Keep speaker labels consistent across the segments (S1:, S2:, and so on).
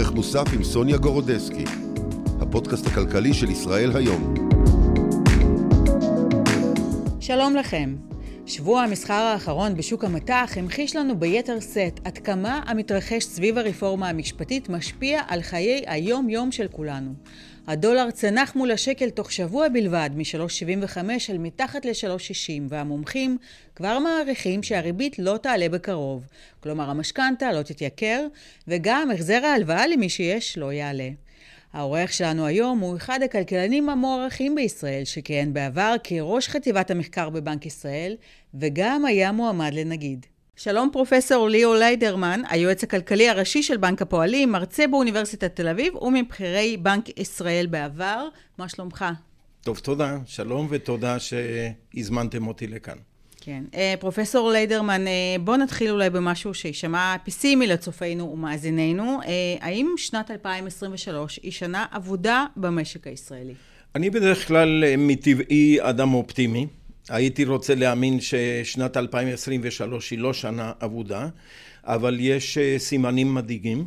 S1: ערך מוסף עם סוניה גורודסקי, הפודקאסט הכלכלי של ישראל היום.
S2: שלום לכם. שבוע המסחר האחרון בשוק המטח המחיש לנו ביתר שאת עד כמה המתרחש סביב הרפורמה המשפטית משפיע על חיי היום-יום של כולנו. הדולר צנח מול השקל תוך שבוע בלבד מ-3.75 אל מתחת ל-3.60, והמומחים כבר מעריכים שהריבית לא תעלה בקרוב. כלומר, המשכנתה לא תתייקר, וגם החזר ההלוואה למי שיש לא יעלה. העורך שלנו היום הוא אחד הכלכלנים המוערכים בישראל, שכיהן בעבר כראש חטיבת המחקר בבנק ישראל, וגם היה מועמד לנגיד. שלום פרופסור ליאו ליידרמן, היועץ הכלכלי הראשי של בנק הפועלים, מרצה באוניברסיטת תל אביב ומבכירי בנק ישראל בעבר. מה שלומך?
S3: טוב, תודה. שלום ותודה שהזמנתם אותי לכאן.
S2: כן. אה, פרופסור ליידרמן, אה, בוא נתחיל אולי במשהו שישמע פסימי לצופינו ומאזיננו. אה, האם שנת 2023 היא שנה אבודה במשק הישראלי?
S3: אני בדרך כלל מטבעי אדם אופטימי. הייתי רוצה להאמין ששנת 2023 היא לא שנה אבודה, אבל יש סימנים מדאיגים.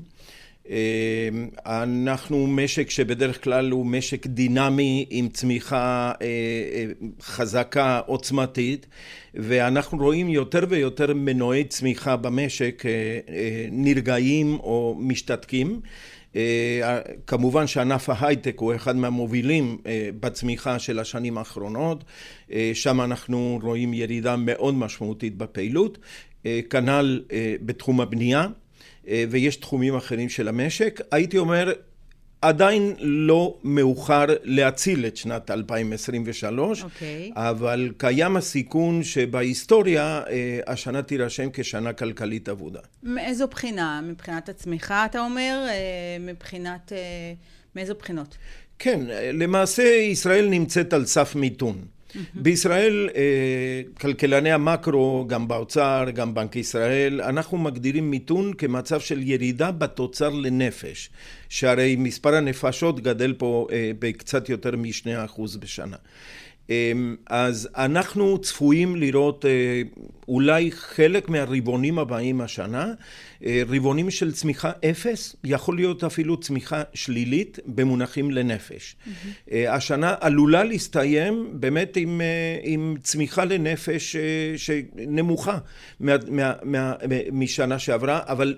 S3: אנחנו משק שבדרך כלל הוא משק דינמי עם צמיחה חזקה עוצמתית ואנחנו רואים יותר ויותר מנועי צמיחה במשק נרגעים או משתתקים כמובן שענף ההייטק הוא אחד מהמובילים בצמיחה של השנים האחרונות שם אנחנו רואים ירידה מאוד משמעותית בפעילות כנ"ל בתחום הבנייה ויש תחומים אחרים של המשק. הייתי אומר, עדיין לא מאוחר להציל את שנת 2023, okay.
S2: אוקיי.
S3: אבל קיים הסיכון שבהיסטוריה השנה תירשם כשנה כלכלית אבודה.
S2: מאיזו בחינה? מבחינת הצמיחה, אתה אומר? מבחינת... מאיזו בחינות?
S3: כן, למעשה ישראל נמצאת על סף מיתון. בישראל כלכלני המקרו, גם באוצר, גם בנק ישראל, אנחנו מגדירים מיתון כמצב של ירידה בתוצר לנפש, שהרי מספר הנפשות גדל פה בקצת יותר משני אחוז בשנה. אז אנחנו צפויים לראות אולי חלק מהרבעונים הבאים השנה, רבעונים של צמיחה אפס, יכול להיות אפילו צמיחה שלילית במונחים לנפש. Mm-hmm. השנה עלולה להסתיים באמת עם, עם צמיחה לנפש שנמוכה מה, מה, מה, משנה שעברה, אבל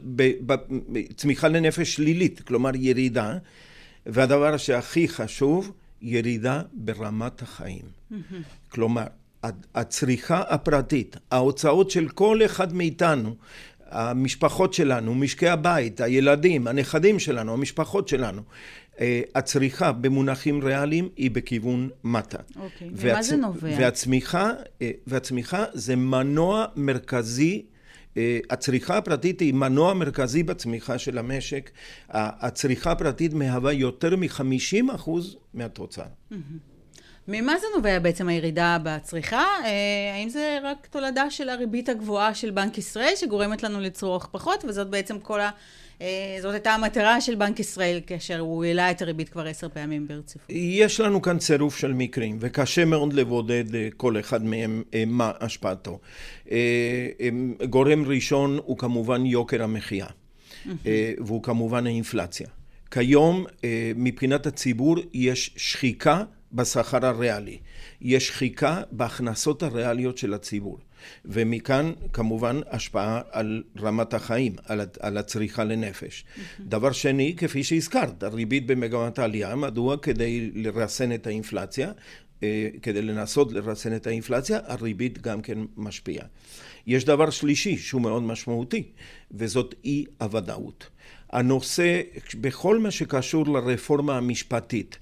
S3: צמיחה לנפש שלילית, כלומר ירידה, והדבר שהכי חשוב, ירידה ברמת החיים. כלומר, הצריכה הפרטית, ההוצאות של כל אחד מאיתנו, המשפחות שלנו, משקי הבית, הילדים, הנכדים שלנו, המשפחות שלנו, הצריכה במונחים ריאליים היא בכיוון מטה.
S2: אוקיי, והצ... ומה זה נובע?
S3: והצמיחה, והצמיחה זה מנוע מרכזי הצריכה הפרטית היא מנוע מרכזי בצמיחה של המשק. הצריכה הפרטית מהווה יותר מ-50% מהתוצר.
S2: ממה זה נובע בעצם הירידה בצריכה? האם זה רק תולדה של הריבית הגבוהה של בנק ישראל שגורמת לנו לצרוך פחות, וזאת בעצם כל ה... זאת הייתה המטרה של בנק ישראל כאשר הוא העלה את הריבית כבר עשר פעמים ברציפות.
S3: יש לנו כאן צירוף של מקרים, וקשה מאוד לבודד כל אחד מהם מה השפעתו. גורם ראשון הוא כמובן יוקר המחיה, והוא כמובן האינפלציה. כיום מבחינת הציבור יש שחיקה בשכר הריאלי, יש שחיקה בהכנסות הריאליות של הציבור. ומכאן כמובן השפעה על רמת החיים, על הצריכה לנפש. Mm-hmm. דבר שני, כפי שהזכרת, הריבית במגמת העלייה, מדוע? כדי לרסן את האינפלציה, כדי לנסות לרסן את האינפלציה, הריבית גם כן משפיעה. יש דבר שלישי שהוא מאוד משמעותי, וזאת אי הוודאות. הנושא, בכל מה שקשור לרפורמה המשפטית,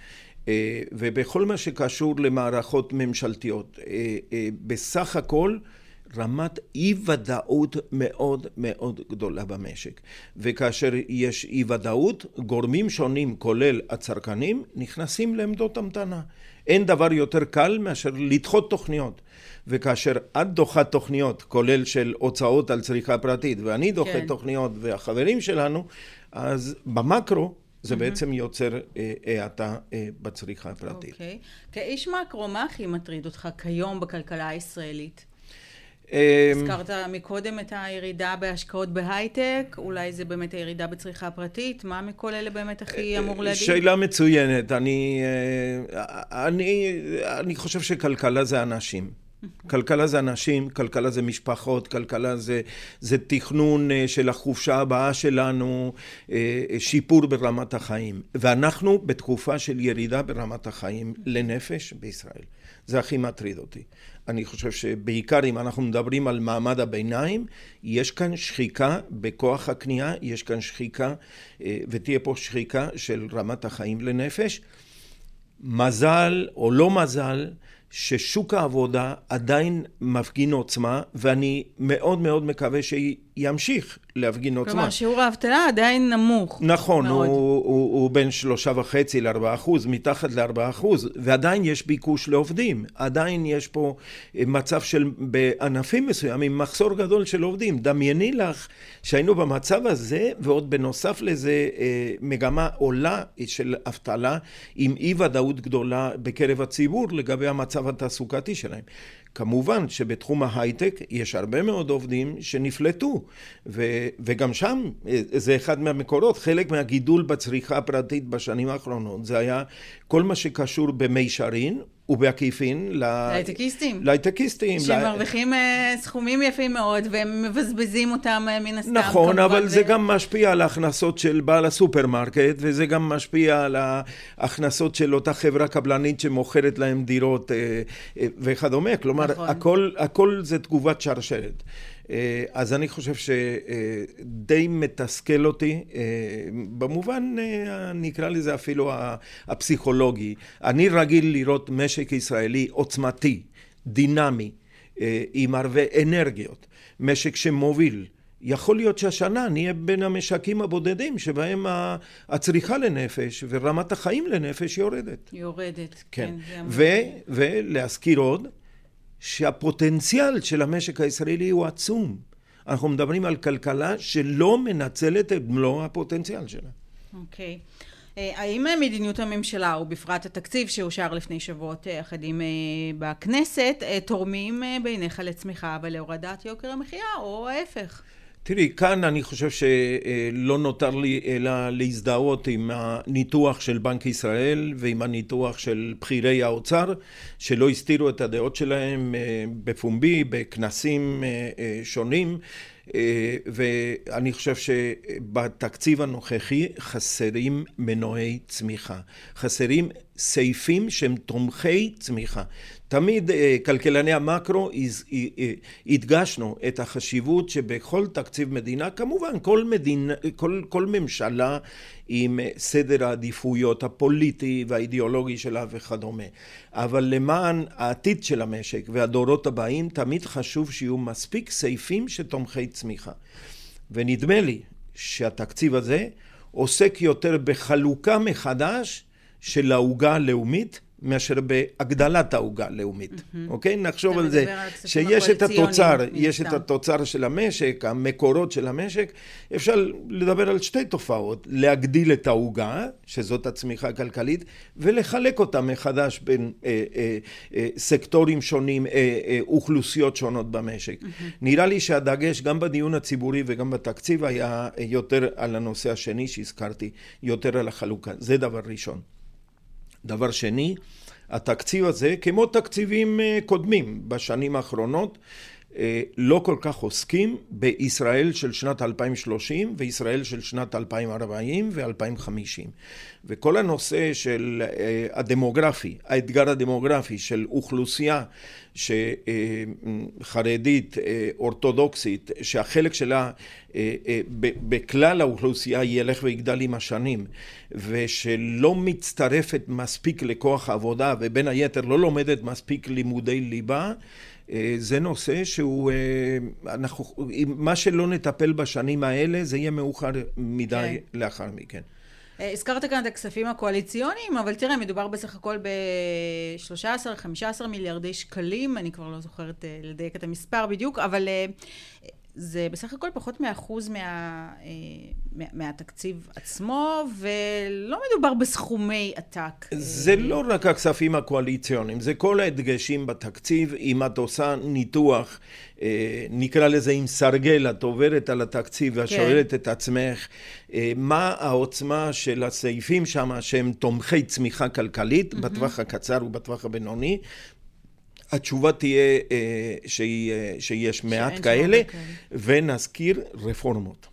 S3: ובכל מה שקשור למערכות ממשלתיות, בסך הכל רמת אי ודאות מאוד מאוד גדולה במשק. וכאשר יש אי ודאות, גורמים שונים, כולל הצרכנים, נכנסים לעמדות המתנה. אין דבר יותר קל מאשר לדחות תוכניות. וכאשר את דוחה תוכניות, כולל של הוצאות על צריכה פרטית, ואני דוחה כן. תוכניות והחברים שלנו, אז במקרו זה mm-hmm. בעצם יוצר האטה בצריכה הפרטית.
S2: אוקיי. Okay. כאיש מקרו, מה הכי מטריד אותך כיום בכלכלה הישראלית? הזכרת מקודם את הירידה בהשקעות בהייטק, אולי זה באמת הירידה בצריכה פרטית, מה מכל אלה באמת הכי אמור להגיד?
S3: שאלה מצוינת, אני, אני, אני חושב שכלכלה זה אנשים. כלכלה זה אנשים, כלכלה זה משפחות, כלכלה זה, זה תכנון אה, של החופשה הבאה שלנו, אה, שיפור ברמת החיים. ואנחנו בתקופה של ירידה ברמת החיים לנפש בישראל. זה הכי מטריד אותי. אני חושב שבעיקר אם אנחנו מדברים על מעמד הביניים, יש כאן שחיקה בכוח הקנייה, יש כאן שחיקה, אה, ותהיה פה שחיקה של רמת החיים לנפש. מזל או לא מזל, ששוק העבודה עדיין מפגין עוצמה, ואני מאוד מאוד מקווה שימשיך להפגין עוצמה.
S2: כלומר, שיעור האבטלה עדיין נמוך.
S3: נכון, הוא, הוא, הוא בין שלושה וחצי לארבעה אחוז, מתחת לארבעה אחוז, ועדיין יש ביקוש לעובדים. עדיין יש פה מצב של, בענפים מסוימים, מחסור גדול של עובדים. דמייני לך שהיינו במצב הזה, ועוד בנוסף לזה, אה, מגמה עולה של אבטלה, עם אי ודאות גדולה בקרב הציבור לגבי המצב התעסוקתי שלהם. כמובן שבתחום ההייטק יש הרבה מאוד עובדים שנפלטו ו, וגם שם אה, זה אחד מהמקורות, חלק מהגידול בצריכה הפרטית בשנים האחרונות זה היה כל מה שקשור במישרין ובעקיפין
S2: להייטקיסטים.
S3: להייטקיסטים.
S2: שמרוויחים לה... סכומים יפים מאוד והם מבזבזים אותם אה, מן הסתם.
S3: נכון, אבל ו... זה גם משפיע על ההכנסות של בעל הסופרמרקט וזה גם משפיע על ההכנסות של אותה חברה קבלנית שמוכרת להם דירות אה, וכדומה. כלומר, נכון. הכל, הכל זה תגובת שרשרת. אה, אז אני חושב שדי מתסכל אותי, אה, במובן, אה, נקרא לזה אפילו הפסיכולוגי. אני רגיל לראות משק ישראלי עוצמתי, דינמי, עם הרבה אנרגיות, משק שמוביל. יכול להיות שהשנה נהיה בין המשקים הבודדים שבהם הצריכה לנפש ורמת החיים לנפש יורדת.
S2: יורדת, כן. כן
S3: ו- ולהזכיר עוד, שהפוטנציאל של המשק הישראלי הוא עצום. אנחנו מדברים על כלכלה שלא מנצלת את מלוא הפוטנציאל שלה.
S2: אוקיי. Okay. אה, האם מדיניות הממשלה, ובפרט התקציב שאושר לפני שבועות אה, אחדים אה, בכנסת, תורמים בעיניך לצמיחה ולהורדת יוקר המחיה, או ההפך?
S3: תראי, כאן אני חושב שלא נותר לי אלא להזדהות עם הניתוח של בנק ישראל ועם הניתוח של בכירי האוצר, שלא הסתירו את הדעות שלהם אה, בפומבי, בכנסים אה, אה, שונים. ואני חושב שבתקציב הנוכחי חסרים מנועי צמיחה, חסרים סעיפים שהם תומכי צמיחה. תמיד אה, כלכלני המקרו אה, הדגשנו את החשיבות שבכל תקציב מדינה, כמובן כל, מדינה, כל, כל ממשלה עם סדר העדיפויות הפוליטי והאידיאולוגי שלה וכדומה, אבל למען העתיד של המשק והדורות הבאים תמיד חשוב שיהיו מספיק סעיפים שתומכי צמיחה. ונדמה לי שהתקציב הזה עוסק יותר בחלוקה מחדש של העוגה הלאומית מאשר בהגדלת העוגה הלאומית, mm-hmm. אוקיי? נחשוב על זה, שיש את התוצר, יש את התוצר של המשק, המקורות של המשק, אפשר לדבר על שתי תופעות, להגדיל את העוגה, שזאת הצמיחה הכלכלית, ולחלק אותה מחדש בין אה, אה, אה, סקטורים שונים, אה, אה, אוכלוסיות שונות במשק. Mm-hmm. נראה לי שהדגש גם בדיון הציבורי וגם בתקציב היה יותר על הנושא השני שהזכרתי, יותר על החלוקה, זה דבר ראשון. דבר שני, התקציב הזה, כמו תקציבים אה, קודמים בשנים האחרונות, לא כל כך עוסקים בישראל של שנת 2030 וישראל של שנת 2040 ו-2050. וכל הנושא של אה, הדמוגרפי, האתגר הדמוגרפי של אוכלוסייה שחרדית, אורתודוקסית, שהחלק שלה בכלל האוכלוסייה ילך ויגדל עם השנים, ושלא מצטרפת מספיק לכוח העבודה, ובין היתר לא לומדת מספיק לימודי ליבה, אה, זה נושא שהוא, אה, אנחנו, מה שלא נטפל בשנים האלה, זה יהיה מאוחר מדי כן. לאחר מכן.
S2: אה, הזכרת כאן את הכספים הקואליציוניים, אבל תראה, מדובר בסך הכל ב-13-15 מיליארדי שקלים, אני כבר לא זוכרת לדייק את המספר בדיוק, אבל זה בסך הכל פחות מאחוז מה, אה, מה, מהתקציב עצמו, ולא מדובר בסכומי עתק.
S3: זה לא רק הכספים הקואליציוניים, זה כל ההדגשים בתקציב. אם את עושה ניתוח, אה, נקרא לזה עם סרגל, את עוברת על התקציב ושואלת כן. את עצמך, מה העוצמה של הסעיפים שם שהם תומכי צמיחה כלכלית, mm-hmm. בטווח הקצר ובטווח הבינוני, התשובה תהיה אה, אה, שיש מעט כאלה, ונזכיר רפורמות.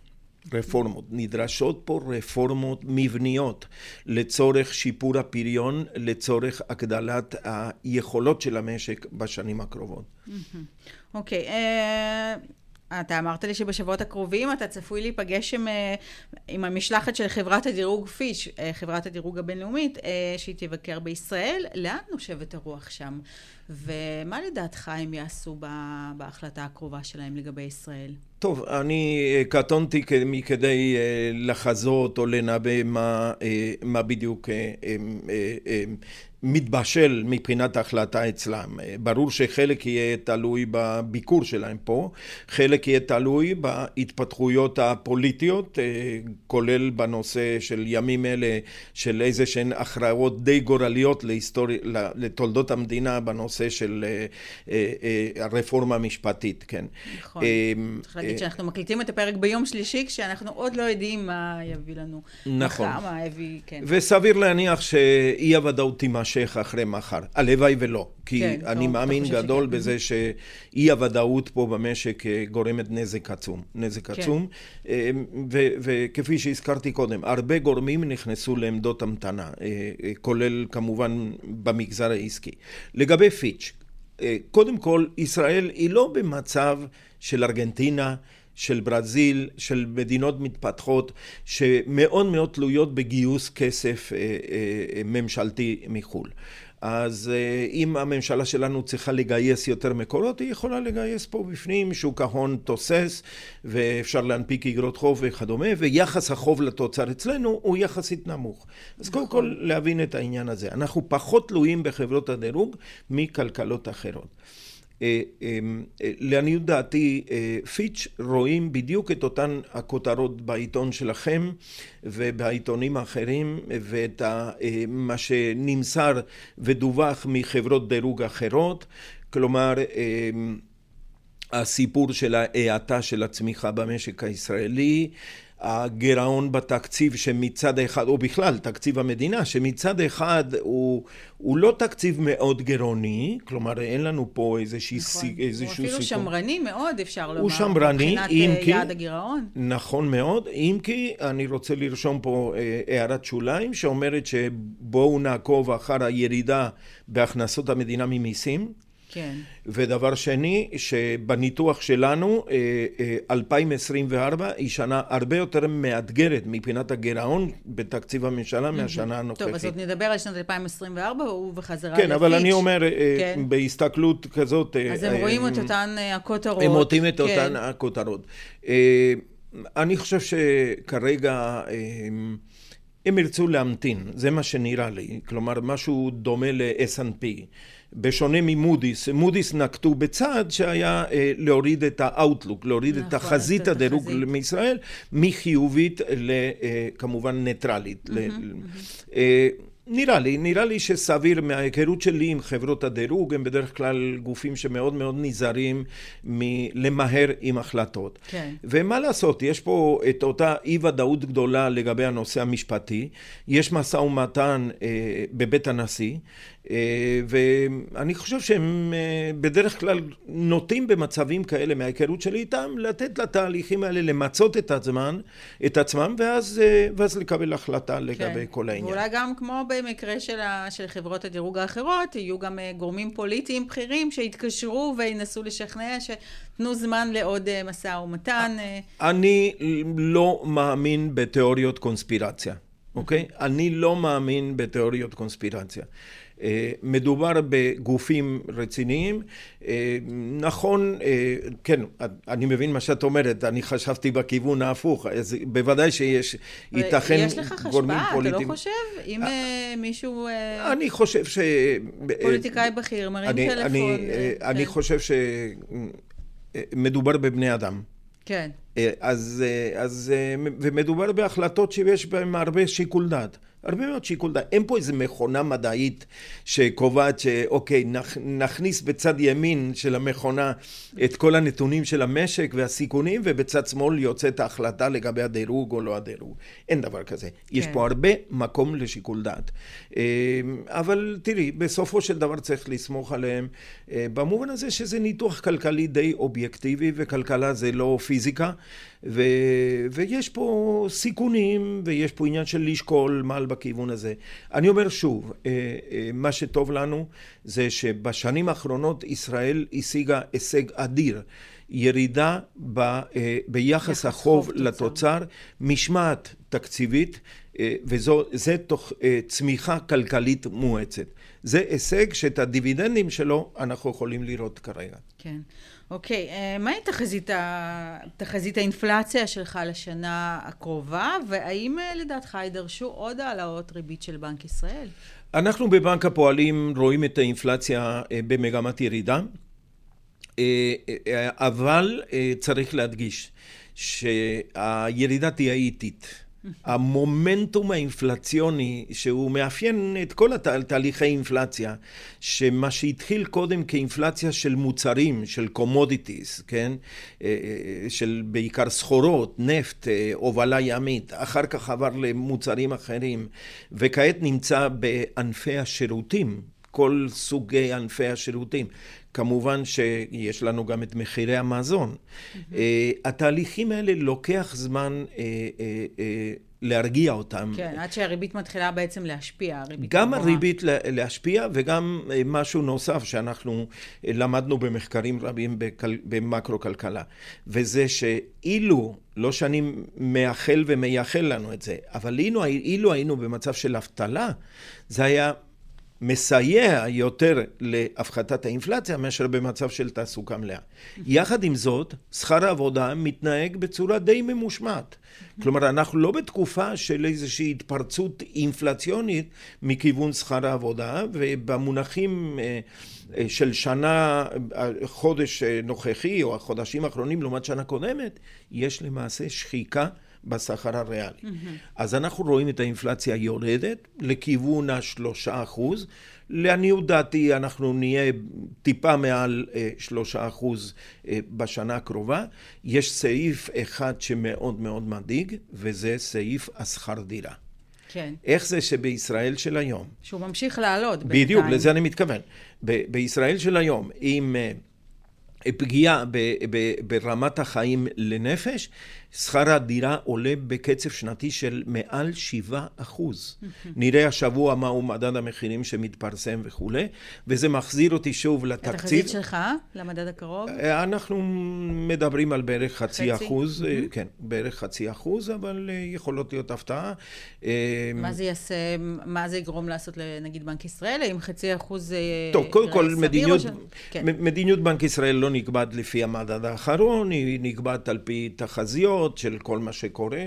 S3: רפורמות. נדרשות פה רפורמות מבניות לצורך שיפור הפריון, לצורך הגדלת היכולות של המשק בשנים הקרובות.
S2: אוקיי. uh... אתה אמרת לי שבשבועות הקרובים אתה צפוי להיפגש עם, אה, עם המשלחת של חברת הדירוג פיש, אה, חברת הדירוג הבינלאומית, אה, שהיא תבקר בישראל. לאן נושבת הרוח שם? ומה לדעתך הם יעשו בהחלטה הקרובה שלהם לגבי ישראל?
S3: טוב, אני קטונתי מכדי לחזות או לנבא מה, מה בדיוק מתבשל מבחינת ההחלטה אצלם. ברור שחלק יהיה תלוי בביקור שלהם פה, חלק יהיה תלוי בהתפתחויות הפוליטיות, אה, כולל בנושא של ימים אלה של איזה שהן הכרעות די גורליות להיסטורי, לתולדות המדינה בנושא של אה, אה, הרפורמה המשפטית, כן.
S2: נכון. צריך להגיד שאנחנו מקליטים את הפרק ביום שלישי, כשאנחנו עוד לא יודעים מה יביא לנו.
S3: נכון. מה יביא, כן. וסביר להניח שאי הוודאות תימשך. אחרי מחר. הלוואי ולא. כי כן, אני טוב, מאמין גדול שכן. בזה שאי הוודאות פה במשק אה, גורמת נזק עצום. נזק כן. עצום. אה, וכפי שהזכרתי קודם, הרבה גורמים נכנסו לעמדות המתנה, אה, כולל כמובן במגזר העסקי. לגבי פיץ', קודם כל, ישראל היא לא במצב של ארגנטינה. של ברזיל, של מדינות מתפתחות, שמאוד מאוד תלויות בגיוס כסף אה, אה, ממשלתי מחו"ל. אז אם הממשלה שלנו צריכה לגייס יותר מקורות, היא יכולה לגייס פה בפנים, שוק ההון תוסס ואפשר להנפיק אגרות חוב וכדומה, ויחס החוב לתוצר אצלנו הוא יחסית נמוך. אז קודם כל להבין את העניין הזה. אנחנו פחות תלויים בחברות הדירוג מכלכלות אחרות. אה, אה, אה, לעניות דעתי, פיץ' רואים בדיוק את אותן הכותרות בעיתון שלכם ובעיתונים האחרים ואת מה שנמסר ודווח מחברות דירוג אחרות, כלומר הסיפור של ההאטה של הצמיחה במשק הישראלי, הגירעון בתקציב שמצד אחד, או בכלל תקציב המדינה, שמצד אחד הוא, הוא לא תקציב מאוד גירעוני, כלומר אין לנו פה איזושהי,
S2: נכון. איזשהו סיכום. הוא אפילו סיכום. שמרני מאוד אפשר לומר,
S3: הוא שמרני,
S2: מבחינת אה, כי, יעד הגירעון.
S3: נכון מאוד, אם כי אני רוצה לרשום פה אה, הערת שוליים שאומרת שבואו נעקוב אחר הירידה בהכנסות המדינה ממיסים.
S2: כן.
S3: ודבר שני, שבניתוח שלנו, 2024 אה, אה, היא שנה הרבה יותר מאתגרת מבחינת הגירעון בתקציב הממשלה מהשנה הנוכחית.
S2: טוב, אז עוד נדבר על שנת 2024 ובחזרה
S3: לפיץ'. כן, אבל אני אומר, אה, כן. בהסתכלות כזאת...
S2: אז הם רואים את אותן הכותרות.
S3: הם רואים את כן. אותן הכותרות. אני חושב שכרגע... הם ירצו להמתין, זה מה שנראה לי, כלומר משהו דומה ל-S&P. בשונה ממודיס, מודיס נקטו בצעד שהיה אה, להוריד את ה outlook, להוריד נכון, את החזית הדירוג מישראל מחיובית לכמובן אה, ניטרלית. Mm-hmm, mm-hmm. אה, נראה לי, נראה לי שסביר מההיכרות שלי עם חברות הדירוג, הם בדרך כלל גופים שמאוד מאוד נזהרים מלמהר עם החלטות.
S2: כן.
S3: ומה לעשות, יש פה את אותה אי ודאות גדולה לגבי הנושא המשפטי, יש משא ומתן אה, בבית הנשיא, ואני חושב שהם אה, בדרך כלל נוטים במצבים כאלה מההיכרות שלי איתם לתת לתהליכים האלה למצות את הזמן, את עצמם ואז, אה, ואז לקבל החלטה לגבי כן. כל העניין.
S2: ואולי גם כמו במקרה של, ה, של חברות הדירוג האחרות, יהיו גם גורמים פוליטיים בכירים שיתקשרו וינסו לשכנע שתנו זמן לעוד משא ומתן.
S3: אני לא מאמין בתיאוריות קונספירציה, אוקיי? אני לא מאמין בתיאוריות קונספירציה. אה, מדובר בגופים רציניים. אה, נכון, אה, כן, אני מבין מה שאת אומרת, אני חשבתי בכיוון ההפוך, אז בוודאי שיש, ייתכן גורמים פוליטיים.
S2: יש לך השפעה, אתה לא חושב? אם מישהו...
S3: אני חושב ש...
S2: פוליטיקאי בכיר, מרים טלפון.
S3: אני חושב שמדובר בבני אדם.
S2: כן.
S3: אז, אז, ומדובר בהחלטות שיש בהן הרבה שיקול דעת. הרבה מאוד שיקול דעת. אין פה איזה מכונה מדעית שקובעת שאוקיי, נכ, נכניס בצד ימין של המכונה את כל הנתונים של המשק והסיכונים, ובצד שמאל יוצאת ההחלטה לגבי הדירוג או לא הדירוג. אין דבר כזה. כן. יש פה הרבה מקום לשיקול דעת. אה, אבל תראי, בסופו של דבר צריך לסמוך עליהם, אה, במובן הזה שזה ניתוח כלכלי די אובייקטיבי, וכלכלה זה לא פיזיקה. ו, ויש פה סיכונים, ויש פה עניין של לשקול מעל בכיוון הזה. אני אומר שוב, אה, אה, מה שטוב לנו זה שבשנים האחרונות ישראל השיגה הישג אדיר. ירידה ב, אה, ביחס החוב חוב לתוצר, משמעת תקציבית, וזה תוך צמיחה כלכלית מואצת. זה הישג שאת הדיבידנדים שלו אנחנו יכולים לראות כרגע.
S2: כן. אוקיי, אה, מהי תחזית, תחזית האינפלציה שלך לשנה הקרובה, והאם אה, לדעתך יידרשו עוד העלאות ריבית של בנק ישראל?
S3: אנחנו בבנק הפועלים רואים את האינפלציה אה, במגמת ירידה, אבל צריך להדגיש שהירידה תהיה איטית. המומנטום האינפלציוני שהוא מאפיין את כל התהליכי אינפלציה, שמה שהתחיל קודם כאינפלציה של מוצרים, של קומודיטיס, כן? אה, אה, של בעיקר סחורות, נפט, אה, הובלה ימית, אחר כך עבר למוצרים אחרים, וכעת נמצא בענפי השירותים, כל סוגי ענפי השירותים. כמובן שיש לנו גם את מחירי המזון. Mm-hmm. התהליכים האלה לוקח זמן uh, uh, להרגיע אותם.
S2: כן, עד שהריבית מתחילה בעצם להשפיע.
S3: הריבית גם גבוה. הריבית להשפיע וגם משהו נוסף שאנחנו למדנו במחקרים רבים בכל, במקרו-כלכלה, וזה שאילו, לא שאני מאחל ומייחל לנו את זה, אבל אילו, אילו היינו במצב של אבטלה, זה היה מסייע יותר להפחתת האינפלציה מאשר במצב של תעסוקה מלאה. יחד עם זאת, שכר העבודה מתנהג בצורה די ממושמעת. כלומר, אנחנו לא בתקופה של איזושהי התפרצות אינפלציונית מכיוון שכר העבודה, ובמונחים אה, אה, של שנה, חודש אה, נוכחי או החודשים האחרונים לעומת שנה קודמת, יש למעשה שחיקה בשכר הריאלי. Mm-hmm. אז אנחנו רואים את האינפלציה יורדת לכיוון השלושה אחוז. לעניות דעתי אנחנו נהיה טיפה מעל אה, שלושה אחוז אה, בשנה הקרובה. יש סעיף אחד שמאוד מאוד מדאיג, וזה סעיף השכר דירה.
S2: כן.
S3: איך זה שבישראל של היום...
S2: שהוא ממשיך לעלות
S3: בינתיים. בדיוק, לזה אני מתכוון. ב- בישראל של היום, עם... uh, פגיעה ברמת החיים לנפש, שכר הדירה עולה בקצב שנתי של מעל 7 אחוז. נראה השבוע מהו מדד המחירים שמתפרסם וכולי, וזה מחזיר אותי שוב לתקציב.
S2: התחזית שלך למדד הקרוב?
S3: אה, אנחנו מדברים על בערך חצי, חצי? אחוז, mm-hmm. כן, בערך חצי אחוז, אבל אה, יכולות להיות הפתעה.
S2: מה זה יעשה, מה זה יגרום לעשות לנגיד בנק ישראל? האם חצי אחוז
S3: טוב, קודם כל, מדיניות, ש... כן. מדיניות בנק ישראל לא נקבעת לפי המדד האחרון, היא נקבעת על פי תחזיות. התוצאות של כל מה שקורה.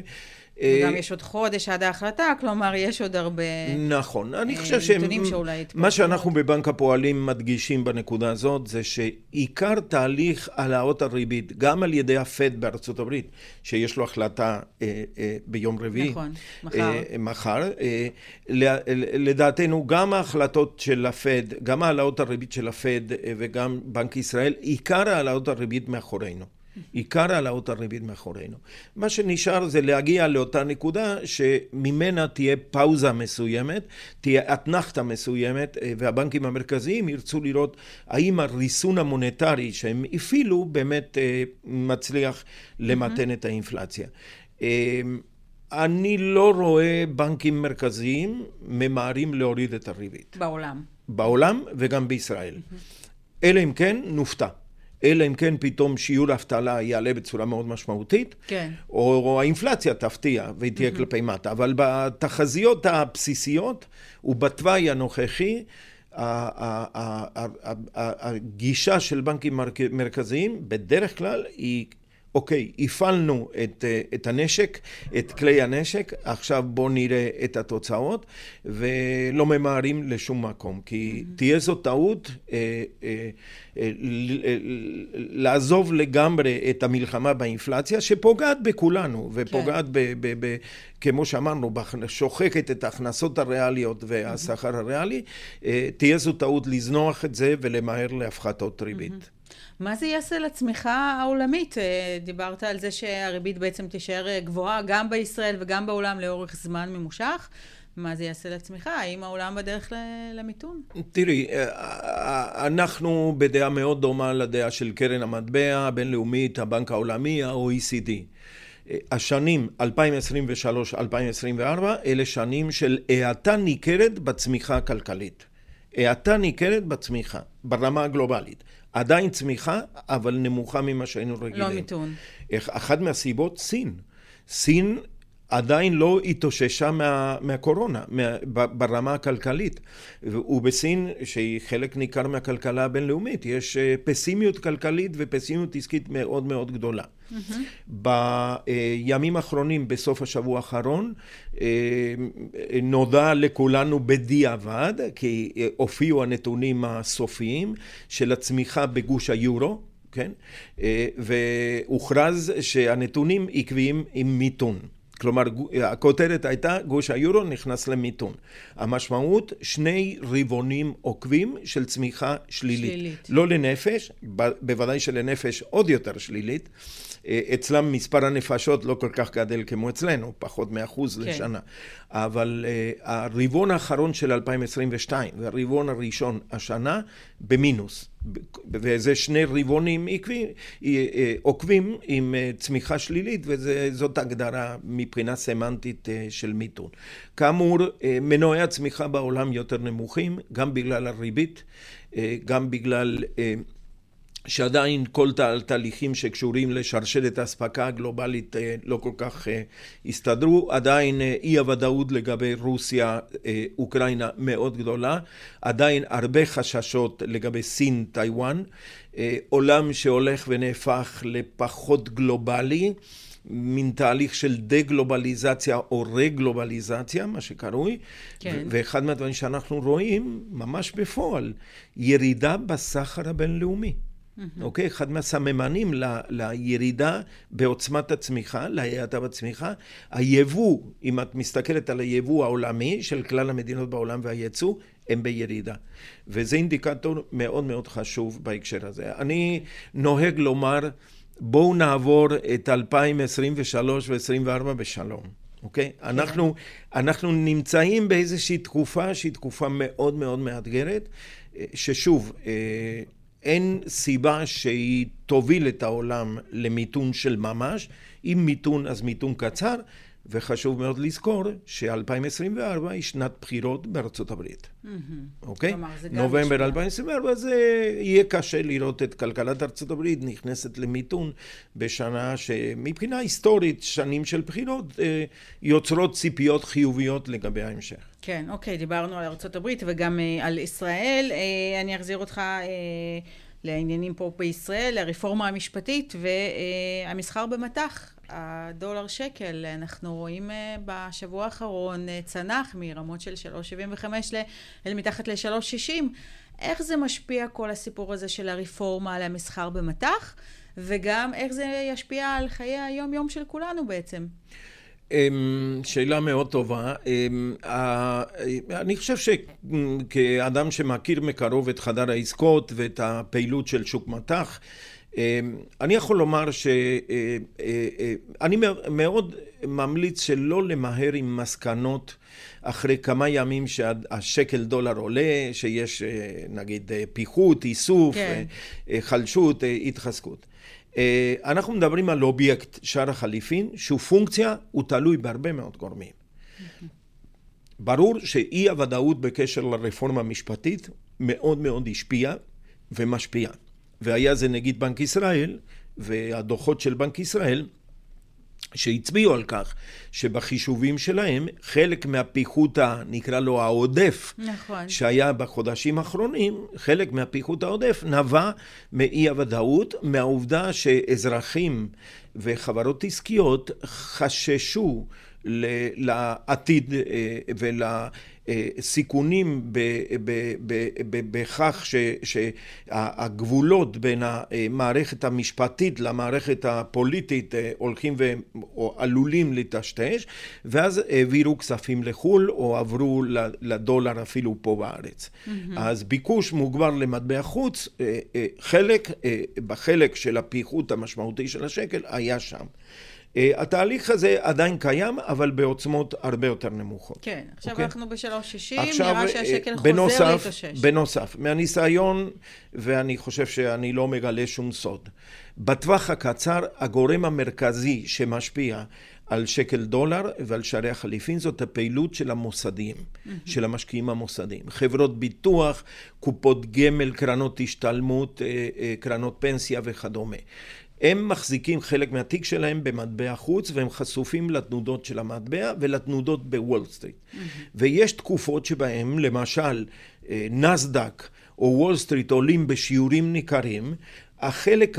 S2: וגם יש עוד חודש עד ההחלטה, כלומר, יש עוד הרבה
S3: נכון. אני אה, חושב שמה שאנחנו בבנק הפועלים מדגישים בנקודה הזאת, זה שעיקר תהליך העלאות הריבית, גם על ידי הפד בארצות הברית, שיש לו החלטה אה, אה, ביום רביעי,
S2: נכון, מחר,
S3: מחר לדעתנו, גם ההחלטות של הפד, גם העלאות הריבית של הפד וגם בנק ישראל, עיקר העלאות הריבית מאחורינו. עיקר העלאות הריבית מאחורינו. מה שנשאר זה להגיע לאותה נקודה שממנה תהיה פאוזה מסוימת, תהיה אתנחתה מסוימת, אה, והבנקים המרכזיים ירצו לראות האם הריסון המוניטרי שהם הפעילו באמת אה, מצליח למתן את האינפלציה. אה, אני לא רואה בנקים מרכזיים ממהרים להוריד את הריבית.
S2: בעולם.
S3: בעולם וגם בישראל. אלא אם כן נופתע. אלא אם כן פתאום שיעור האבטלה יעלה בצורה מאוד משמעותית,
S2: כן.
S3: או, או האינפלציה תפתיע והיא תהיה mm-hmm. כלפי מטה. אבל בתחזיות הבסיסיות ובתוואי הנוכחי, הגישה של בנקים מרכזיים בדרך כלל היא אוקיי, הפעלנו את, אה, את הנשק, את כלי הנשק, עכשיו בואו נראה את התוצאות, ולא ממהרים לשום מקום, כי mm-hmm. תהיה זו טעות אה, אה, אה, לעזוב לגמרי את המלחמה באינפלציה, שפוגעת בכולנו, ופוגעת, כן. ב, ב, ב, כמו שאמרנו, שוחקת את ההכנסות הריאליות והשכר הריאלי, אה, תהיה זו טעות לזנוח את זה ולמהר להפחתות ריבית. Mm-hmm.
S2: מה זה יעשה לצמיחה העולמית? אה, דיברת על זה שהריבית בעצם תישאר אה, גבוהה גם בישראל וגם בעולם לאורך זמן ממושך. מה זה יעשה לצמיחה? האם העולם בדרך למיתון?
S3: תראי, אה, אנחנו בדעה מאוד דומה לדעה של קרן המטבע הבינלאומית, הבנק העולמי, ה-OECD. השנים 2023-2024 אלה שנים של האטה ניכרת בצמיחה הכלכלית. האטה ניכרת בצמיחה, ברמה הגלובלית. עדיין צמיחה, אבל נמוכה ממה שהיינו רגילים.
S2: לא מיתון.
S3: אחת מהסיבות, סין. סין עדיין לא התאוששה מה, מהקורונה, מה, ברמה הכלכלית. ובסין, שהיא חלק ניכר מהכלכלה הבינלאומית, יש אה, פסימיות כלכלית ופסימיות עסקית מאוד מאוד גדולה. Mm-hmm. בימים האחרונים, בסוף השבוע האחרון, אה, נודע לכולנו בדיעבד, כי הופיעו הנתונים הסופיים של הצמיחה בגוש היורו. כן? אה, והוכרז שהנתונים עקביים עם מיתון. כלומר, הכותרת הייתה גוש היורו נכנס למיתון. המשמעות, שני רבעונים עוקבים של צמיחה שלילית. שלילית. לא לנפש, בוודאי שלנפש עוד יותר שלילית. אה, אצלם מספר הנפשות לא כל כך גדל כמו אצלנו, פחות מאחוז כן. לשנה. אבל uh, הרבעון האחרון של 2022 והרבעון הראשון השנה במינוס. וזה שני רבעונים עקבים, אה, עוקבים עם צמיחה שלילית, וזאת הגדרה מבחינה סמנטית של מיתון. כאמור, מנועי הצמיחה בעולם יותר נמוכים, גם בגלל הריבית, גם בגלל שעדיין כל תהליכים שקשורים לשרשרת האספקה הגלובלית אה, לא כל כך אה, הסתדרו, עדיין אה, אי הוודאות לגבי רוסיה, אוקראינה מאוד גדולה, עדיין הרבה חששות לגבי סין, טיוואן, עולם שהולך ונהפך לפחות גלובלי, מין תהליך של דה-גלובליזציה או רה-גלובליזציה, מה שקרוי, כן. ואחד מהדברים שאנחנו רואים, ממש בפועל, ירידה בסחר הבינלאומי. אוקיי? אחד מהסממנים ל, לירידה בעוצמת הצמיחה, להאטה בצמיחה. היבוא, אם את מסתכלת על היבוא העולמי של כלל המדינות בעולם והייצוא, הם בירידה. וזה אינדיקטור מאוד מאוד חשוב בהקשר הזה. אני נוהג לומר, בואו נעבור את 2023 ו-2024 בשלום. אוקיי? Okay? כן. אנחנו, אנחנו נמצאים באיזושהי תקופה שהיא תקופה מאוד מאוד מאתגרת, ששוב, אה, אין סיבה שהיא תוביל את העולם למיתון של ממש. אם מיתון, אז מיתון קצר, וחשוב מאוד לזכור ש-2024 היא שנת בחירות בארצות הברית. אוקיי? נובמבר 2024 זה יהיה קשה לראות את כלכלת ארצות הברית נכנסת למיתון בשנה שמבחינה היסטורית, שנים של בחירות, אה, יוצרות ציפיות חיוביות לגבי ההמשך.
S2: כן, אוקיי, דיברנו על הברית וגם אה, על ישראל. אה, אני אחזיר אותך... לעניינים פה בישראל, הרפורמה המשפטית והמסחר במטח. הדולר שקל, אנחנו רואים אה, בשבוע האחרון אה, צנח מרמות של 3.75 אל מתחת ל-3.60. איך זה משפיע כל הסיפור הזה של הרפורמה על המסחר במטח, וגם איך זה ישפיע על חיי היום-יום של כולנו בעצם?
S3: אמ, שאלה מאוד טובה. אמ, אני חושב שכאדם שמכיר מקרוב את חדר העסקות ואת הפעילות של שוק מטח, אמ, אני יכול לומר שאני אה, אה, מאוד ממליץ שלא למהר עם מסקנות אחרי כמה ימים שהשקל דולר עולה, שיש אה, נגיד פיחות, איסוף, כן. חלשות, התחזקות. אנחנו מדברים על אובייקט שער החליפין, שהוא פונקציה, הוא תלוי בהרבה מאוד גורמים. ברור שאי הוודאות בקשר לרפורמה המשפטית מאוד מאוד השפיעה ומשפיעה. והיה זה נגיד בנק ישראל, והדוחות של בנק ישראל, שהצביעו על כך שבחישובים שלהם חלק מהפיחות, נקרא לו העודף,
S2: נכון.
S3: שהיה בחודשים האחרונים, חלק מהפיחות העודף נבע מאי הוודאות, מהעובדה שאזרחים וחברות עסקיות חששו לעתיד אה, ולסיכונים בכך שהגבולות בין המערכת המשפטית למערכת הפוליטית אה, הולכים ועלולים לטשטש ואז העבירו כספים לחו"ל או עברו לדולר אפילו פה בארץ. Mm-hmm. אז ביקוש מוגבר למטבע חוץ, אה, חלק, בחלק של הפיחות המשמעותי של השקל היה שם. אה, התהליך הזה עדיין קיים, אבל בעוצמות הרבה יותר נמוכות.
S2: כן, עכשיו. אוקיי? אנחנו ב-3.60, נראה אה, שהשקל בנוסף, חוזר להתאושש.
S3: בנוסף, מהניסיון, ואני חושב שאני לא מגלה שום סוד, בטווח הקצר, הגורם המרכזי שמשפיע על שקל דולר ועל שערי החליפין זאת הפעילות של המוסדיים. של המשקיעים המוסדיים. חברות ביטוח, קופות גמל, קרנות השתלמות, אה, קרנות פנסיה וכדומה. הם מחזיקים חלק מהתיק שלהם במטבע חוץ והם חשופים לתנודות של המטבע ולתנודות בוול סטריט. Mm-hmm. ויש תקופות שבהם למשל אה, נסדק או וול סטריט עולים בשיעורים ניכרים החלק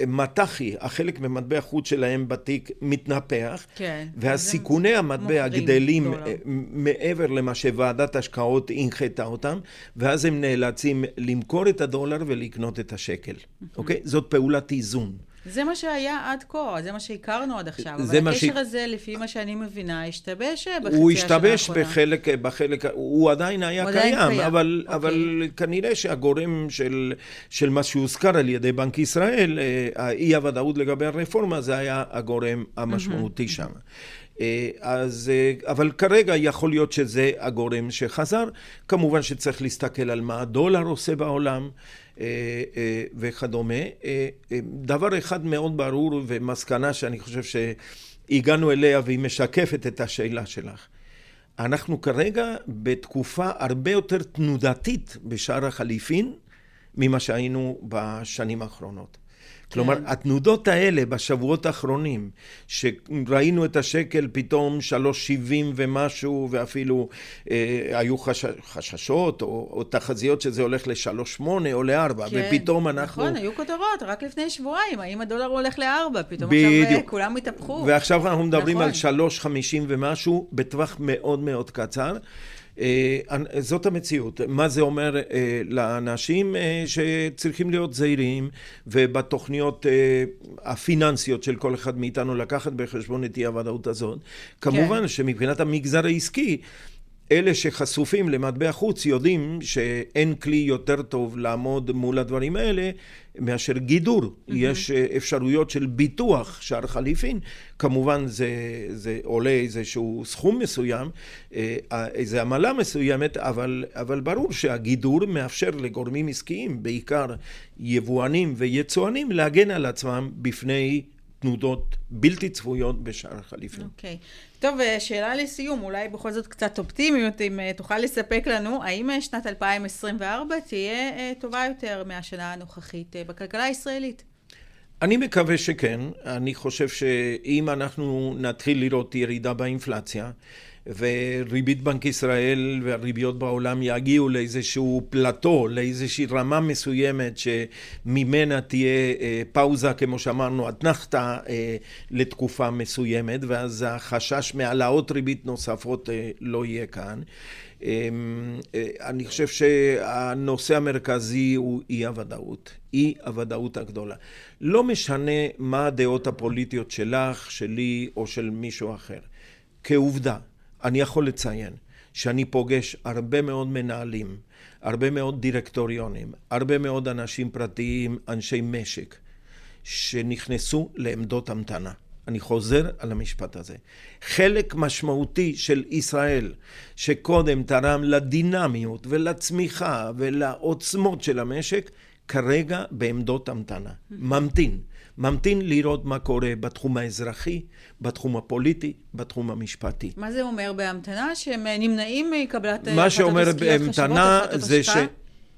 S3: המטחי, החלק ממטבע חוץ שלהם בתיק מתנפח,
S2: כן,
S3: והסיכוני המטבע גדלים דולר. מעבר למה שוועדת השקעות הנחתה אותם, ואז הם נאלצים למכור את הדולר ולקנות את השקל, אוקיי? זאת פעולת איזון.
S2: זה מה שהיה עד כה, זה מה שהכרנו עד עכשיו. אבל הקשר ש... הזה, לפי מה שאני מבינה, השתבש בחצי השנה האחרונה.
S3: הוא השתבש בחלק, בחלק, הוא עדיין היה הוא קיים, עדיין קיים, אבל, אוקיי. אבל כנראה שהגורם של, של מה שהוזכר על ידי בנק ישראל, אה, האי הוודאות לגבי הרפורמה, זה היה הגורם המשמעותי שם. אה, אז, אה, אבל כרגע יכול להיות שזה הגורם שחזר. כמובן שצריך להסתכל על מה הדולר עושה בעולם. אה, אה, וכדומה. אה, דבר אחד מאוד ברור ומסקנה שאני חושב שהגענו אליה והיא משקפת את השאלה שלך. אנחנו כרגע בתקופה הרבה יותר תנודתית בשער החליפין ממה שהיינו בשנים האחרונות. כלומר, כן. התנודות האלה בשבועות האחרונים, שראינו את השקל פתאום 3.70 ומשהו, ואפילו אה, היו חש... חששות או, או תחזיות שזה הולך ל-3.8 או ל-4, כן, ופתאום אנחנו...
S2: נכון, היו כותרות רק לפני שבועיים, האם הדולר הולך ל-4, פתאום בדיוק. עכשיו כולם התהפכו.
S3: ועכשיו אנחנו מדברים נכון. על 3.50 ומשהו, בטווח מאוד מאוד קצר. אה, זאת המציאות. מה זה אומר אה, לאנשים אה, שצריכים להיות זהירים ובתוכניות הפיננסיות של כל אחד מאיתנו לקחת בחשבון את אי הוודאות הזאת. כמובן כן. שמבחינת המגזר העסקי אלה שחשופים למטבע חוץ יודעים שאין כלי יותר טוב לעמוד מול הדברים האלה מאשר גידור. Mm-hmm. יש אה, אפשרויות של ביטוח שער חליפין, כמובן זה, זה עולה איזשהו סכום מסוים, אה, איזו עמלה מסוימת, אבל, אבל ברור שהגידור מאפשר לגורמים עסקיים, בעיקר יבואנים ויצואנים, להגן על עצמם בפני תנודות בלתי צפויות בשער החליפין.
S2: אוקיי. Okay. טוב, אה, שאלה לסיום, אולי בכל זאת קצת אופטימיות, אם אה, תוכל לספק לנו, האם אה, שנת 2024 תהיה טובה יותר מהשנה הנוכחית בכלכלה הישראלית?
S3: אני מקווה שכן. אני חושב שאם אנחנו נתחיל לראות ירידה באינפלציה, וריבית בנק ישראל והריביות בעולם יגיעו לאיזשהו פלטו, לאיזושהי רמה מסוימת שממנה תהיה אה, פאוזה, כמו שאמרנו, אתנחתא אה, לתקופה מסוימת, ואז החשש מהעלאות ריבית נוספות אה, לא יהיה כאן. אמ, אני חושב שהנושא המרכזי הוא אי הוודאות, אי הוודאות הגדולה. לא משנה מה הדעות הפוליטיות שלך, שלי או של מישהו אחר. כעובדה, אני יכול לציין שאני פוגש הרבה מאוד מנהלים, הרבה מאוד דירקטוריונים, הרבה מאוד אנשים פרטיים, אנשי משק, שנכנסו לעמדות המתנה. אני חוזר על המשפט הזה. חלק משמעותי של ישראל, שקודם תרם לדינמיות ולצמיחה ולעוצמות של המשק, כרגע בעמדות המתנה. ממתין. ממתין לראות מה קורה בתחום האזרחי, בתחום הפוליטי, בתחום המשפטי.
S2: מה זה אומר בהמתנה? שהם נמנעים מקבלת
S3: מה שאומר בהמתנה זה ש...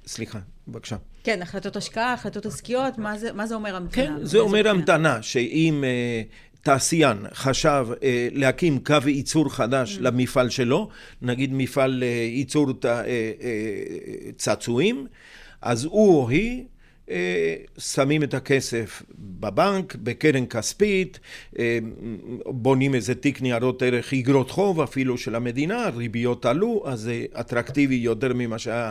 S3: סליחה, בבקשה.
S2: כן, החלטות השקעה, החלטות עסקיות, מה זה, מה זה אומר המתנה?
S3: כן, זה אומר המתנה, שאם uh, תעשיין חשב אה, להקים קו ייצור חדש mm. למפעל שלו, נגיד מפעל אה, ייצור ת, אה, אה, צעצועים, אז הוא או היא אה, שמים את הכסף בבנק, בקרן כספית, אה, בונים איזה תיק ניירות ערך, איגרות חוב אפילו של המדינה, ריביות עלו, אז זה אטרקטיבי יותר ממה שהיה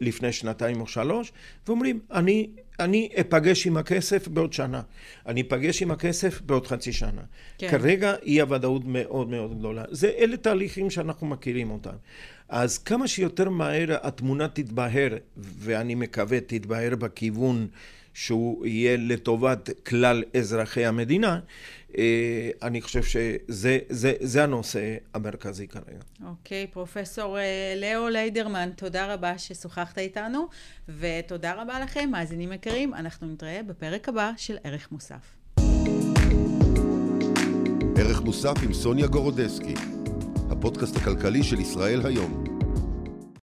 S3: לפני שנתיים או שלוש, ואומרים, אני, אני אפגש עם הכסף בעוד שנה, אני אפגש עם הכסף בעוד חצי שנה. כן. כרגע אי הוודאות מאוד מאוד גדולה. זה, אלה תהליכים שאנחנו מכירים אותם. אז כמה שיותר מהר התמונה תתבהר, ואני מקווה תתבהר בכיוון שהוא יהיה לטובת כלל אזרחי המדינה, אה, אני חושב שזה זה, זה הנושא המרכזי כרגע.
S2: אוקיי, okay, פרופסור אה, לאו ליידרמן, תודה רבה ששוחחת איתנו, ותודה רבה לכם, מאזינים יקרים, אנחנו נתראה בפרק הבא של ערך מוסף.
S1: ערך מוסף עם סוניה גורודסקי, הפודקאסט הכלכלי של ישראל היום.